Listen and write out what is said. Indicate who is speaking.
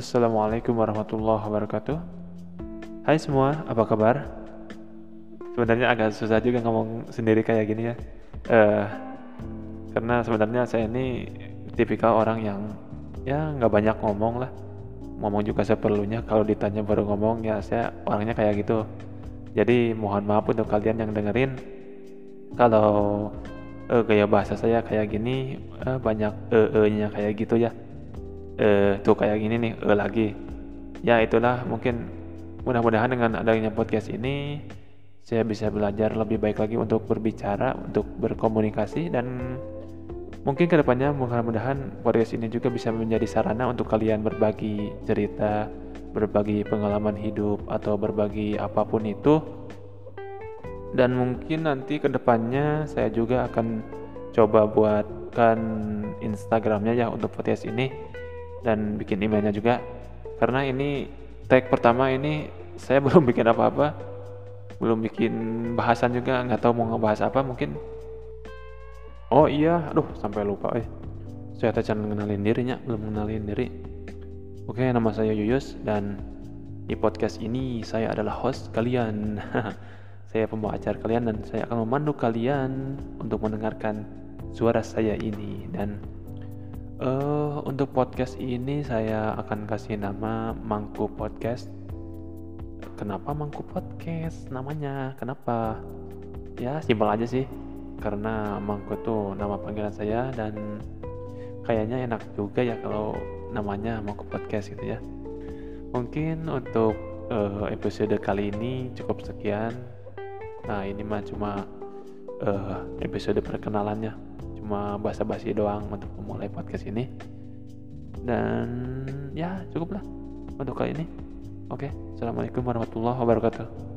Speaker 1: Assalamualaikum warahmatullahi wabarakatuh. Hai semua, apa kabar? Sebenarnya agak susah juga ngomong sendiri kayak gini ya. Eh, karena sebenarnya saya ini tipikal orang yang ya nggak banyak ngomong lah. Ngomong juga seperlunya. Kalau ditanya baru ngomong ya saya orangnya kayak gitu. Jadi mohon maaf untuk kalian yang dengerin. Kalau eh, gaya bahasa saya kayak gini eh, banyak e-nya kayak gitu ya eh, tuh kayak gini nih eh, lagi. Ya itulah mungkin mudah-mudahan dengan adanya podcast ini saya bisa belajar lebih baik lagi untuk berbicara untuk berkomunikasi dan mungkin ke depannya mudah-mudahan podcast ini juga bisa menjadi sarana untuk kalian berbagi cerita berbagi pengalaman hidup atau berbagi apa pun itu. Dan mungkin nanti ke depannya saya juga akan coba buatkan Instagramnya ya untuk podcast ini dan bikin emailnya juga. Karena ini tag pertama ini saya belum bikin apa-apa. Belum bikin bahasan juga nggak tahu mau ngebahas apa mungkin. Oh iya aduh sampai lupa eh. Saya tadi ngenalin dirinya belum ngenalin diri. Oke nama saya Yuyus dan di podcast ini saya adalah host kalian. Saya pembawa acara kalian dan saya akan memandu kalian untuk mendengarkan suara saya ini. Dan Uh, untuk podcast ini saya akan kasih nama Mangku Podcast. Kenapa Mangku Podcast namanya? Kenapa? Ya simpel aja sih. Karena Mangku tuh nama panggilan saya dan kayaknya enak juga ya kalau namanya Mangku Podcast gitu ya. Mungkin untuk uh, episode kali ini cukup sekian. Nah ini mah cuma uh, episode perkenalannya cuma basa-basi doang untuk memulai podcast ini dan ya cukuplah untuk kali ini. Oke assalamualaikum warahmatullahi wabarakatuh